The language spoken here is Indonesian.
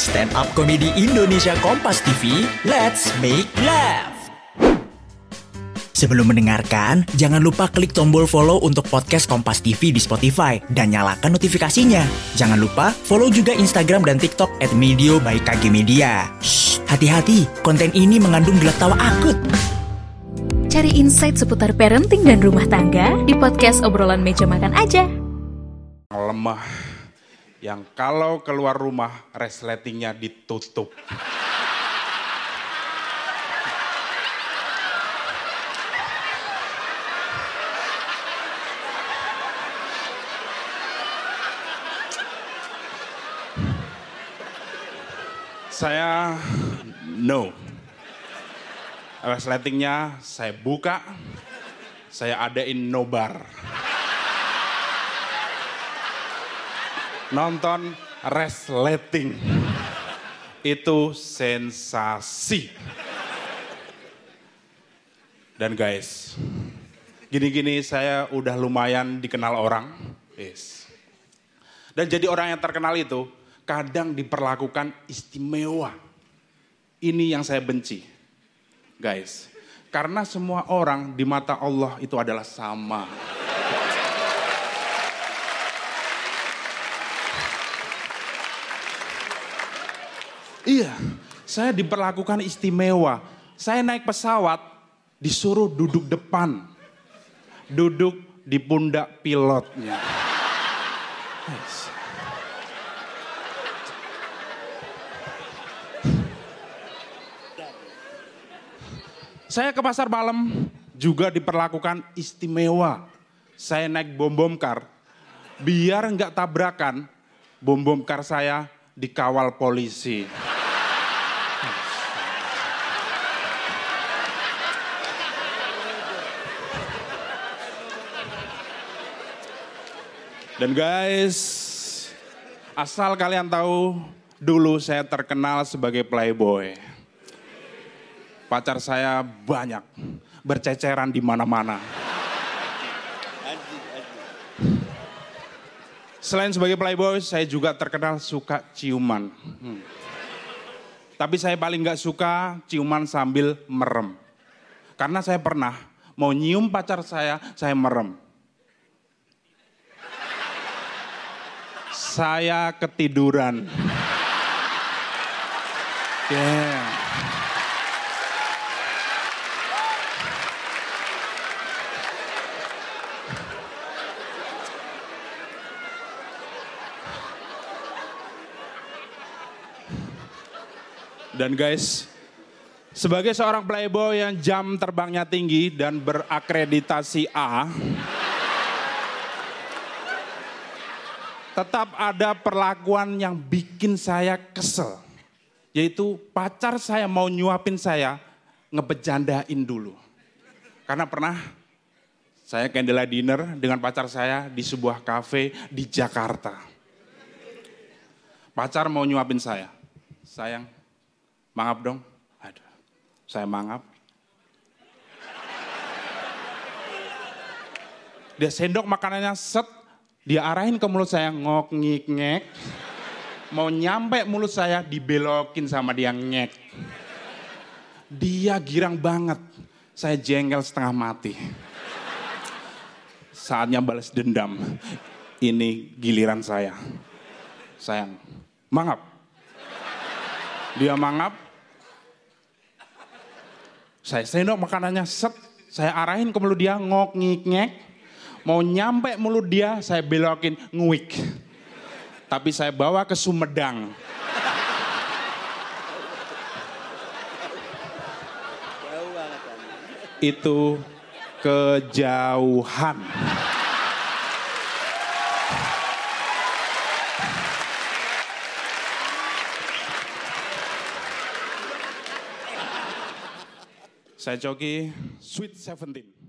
Stand Up Comedy Indonesia Kompas TV, let's make laugh. Sebelum mendengarkan, jangan lupa klik tombol follow untuk podcast Kompas TV di Spotify dan nyalakan notifikasinya. Jangan lupa follow juga Instagram dan TikTok at Medio by KG Media. Shh, hati-hati, konten ini mengandung gelak tawa akut. Cari insight seputar parenting dan rumah tangga di podcast obrolan meja makan aja. lemah yang kalau keluar rumah resletingnya ditutup. Saya no. Resletingnya saya buka, saya adain nobar. Nonton resleting itu sensasi. Dan guys, gini-gini saya udah lumayan dikenal orang. Yes. Dan jadi orang yang terkenal itu kadang diperlakukan istimewa. Ini yang saya benci. Guys, karena semua orang di mata Allah itu adalah sama. Iya, saya diperlakukan istimewa. Saya naik pesawat, disuruh duduk depan. Duduk di pundak pilotnya. Saya ke pasar malam juga diperlakukan istimewa. Saya naik bom bom kar, biar nggak tabrakan, bom bom kar saya dikawal polisi. Dan guys, asal kalian tahu, dulu saya terkenal sebagai playboy. Pacar saya banyak, berceceran di mana-mana. Selain sebagai playboy, saya juga terkenal suka ciuman. Hmm. Tapi saya paling gak suka ciuman sambil merem. Karena saya pernah mau nyium pacar saya, saya merem. Saya ketiduran. Yeah. Dan guys, sebagai seorang playboy yang jam terbangnya tinggi dan berakreditasi A, tetap ada perlakuan yang bikin saya kesel. Yaitu pacar saya mau nyuapin saya, ngebejandain dulu. Karena pernah saya candlelight dinner dengan pacar saya di sebuah kafe di Jakarta. Pacar mau nyuapin saya. Sayang, mangap dong. Aduh, saya mangap. Dia sendok makanannya set, dia arahin ke mulut saya ngok ngik ngek. Mau nyampe mulut saya dibelokin sama dia ngek. Dia girang banget. Saya jengkel setengah mati. Saatnya balas dendam. Ini giliran saya. Sayang, mangap. Dia mangap. Saya sendok makanannya set. Saya arahin ke mulut dia ngok ngik ngek. Mau nyampe mulut dia saya belokin nguik. Tapi saya bawa ke Sumedang. Itu kejauhan. Saya joki Sweet Seventeen.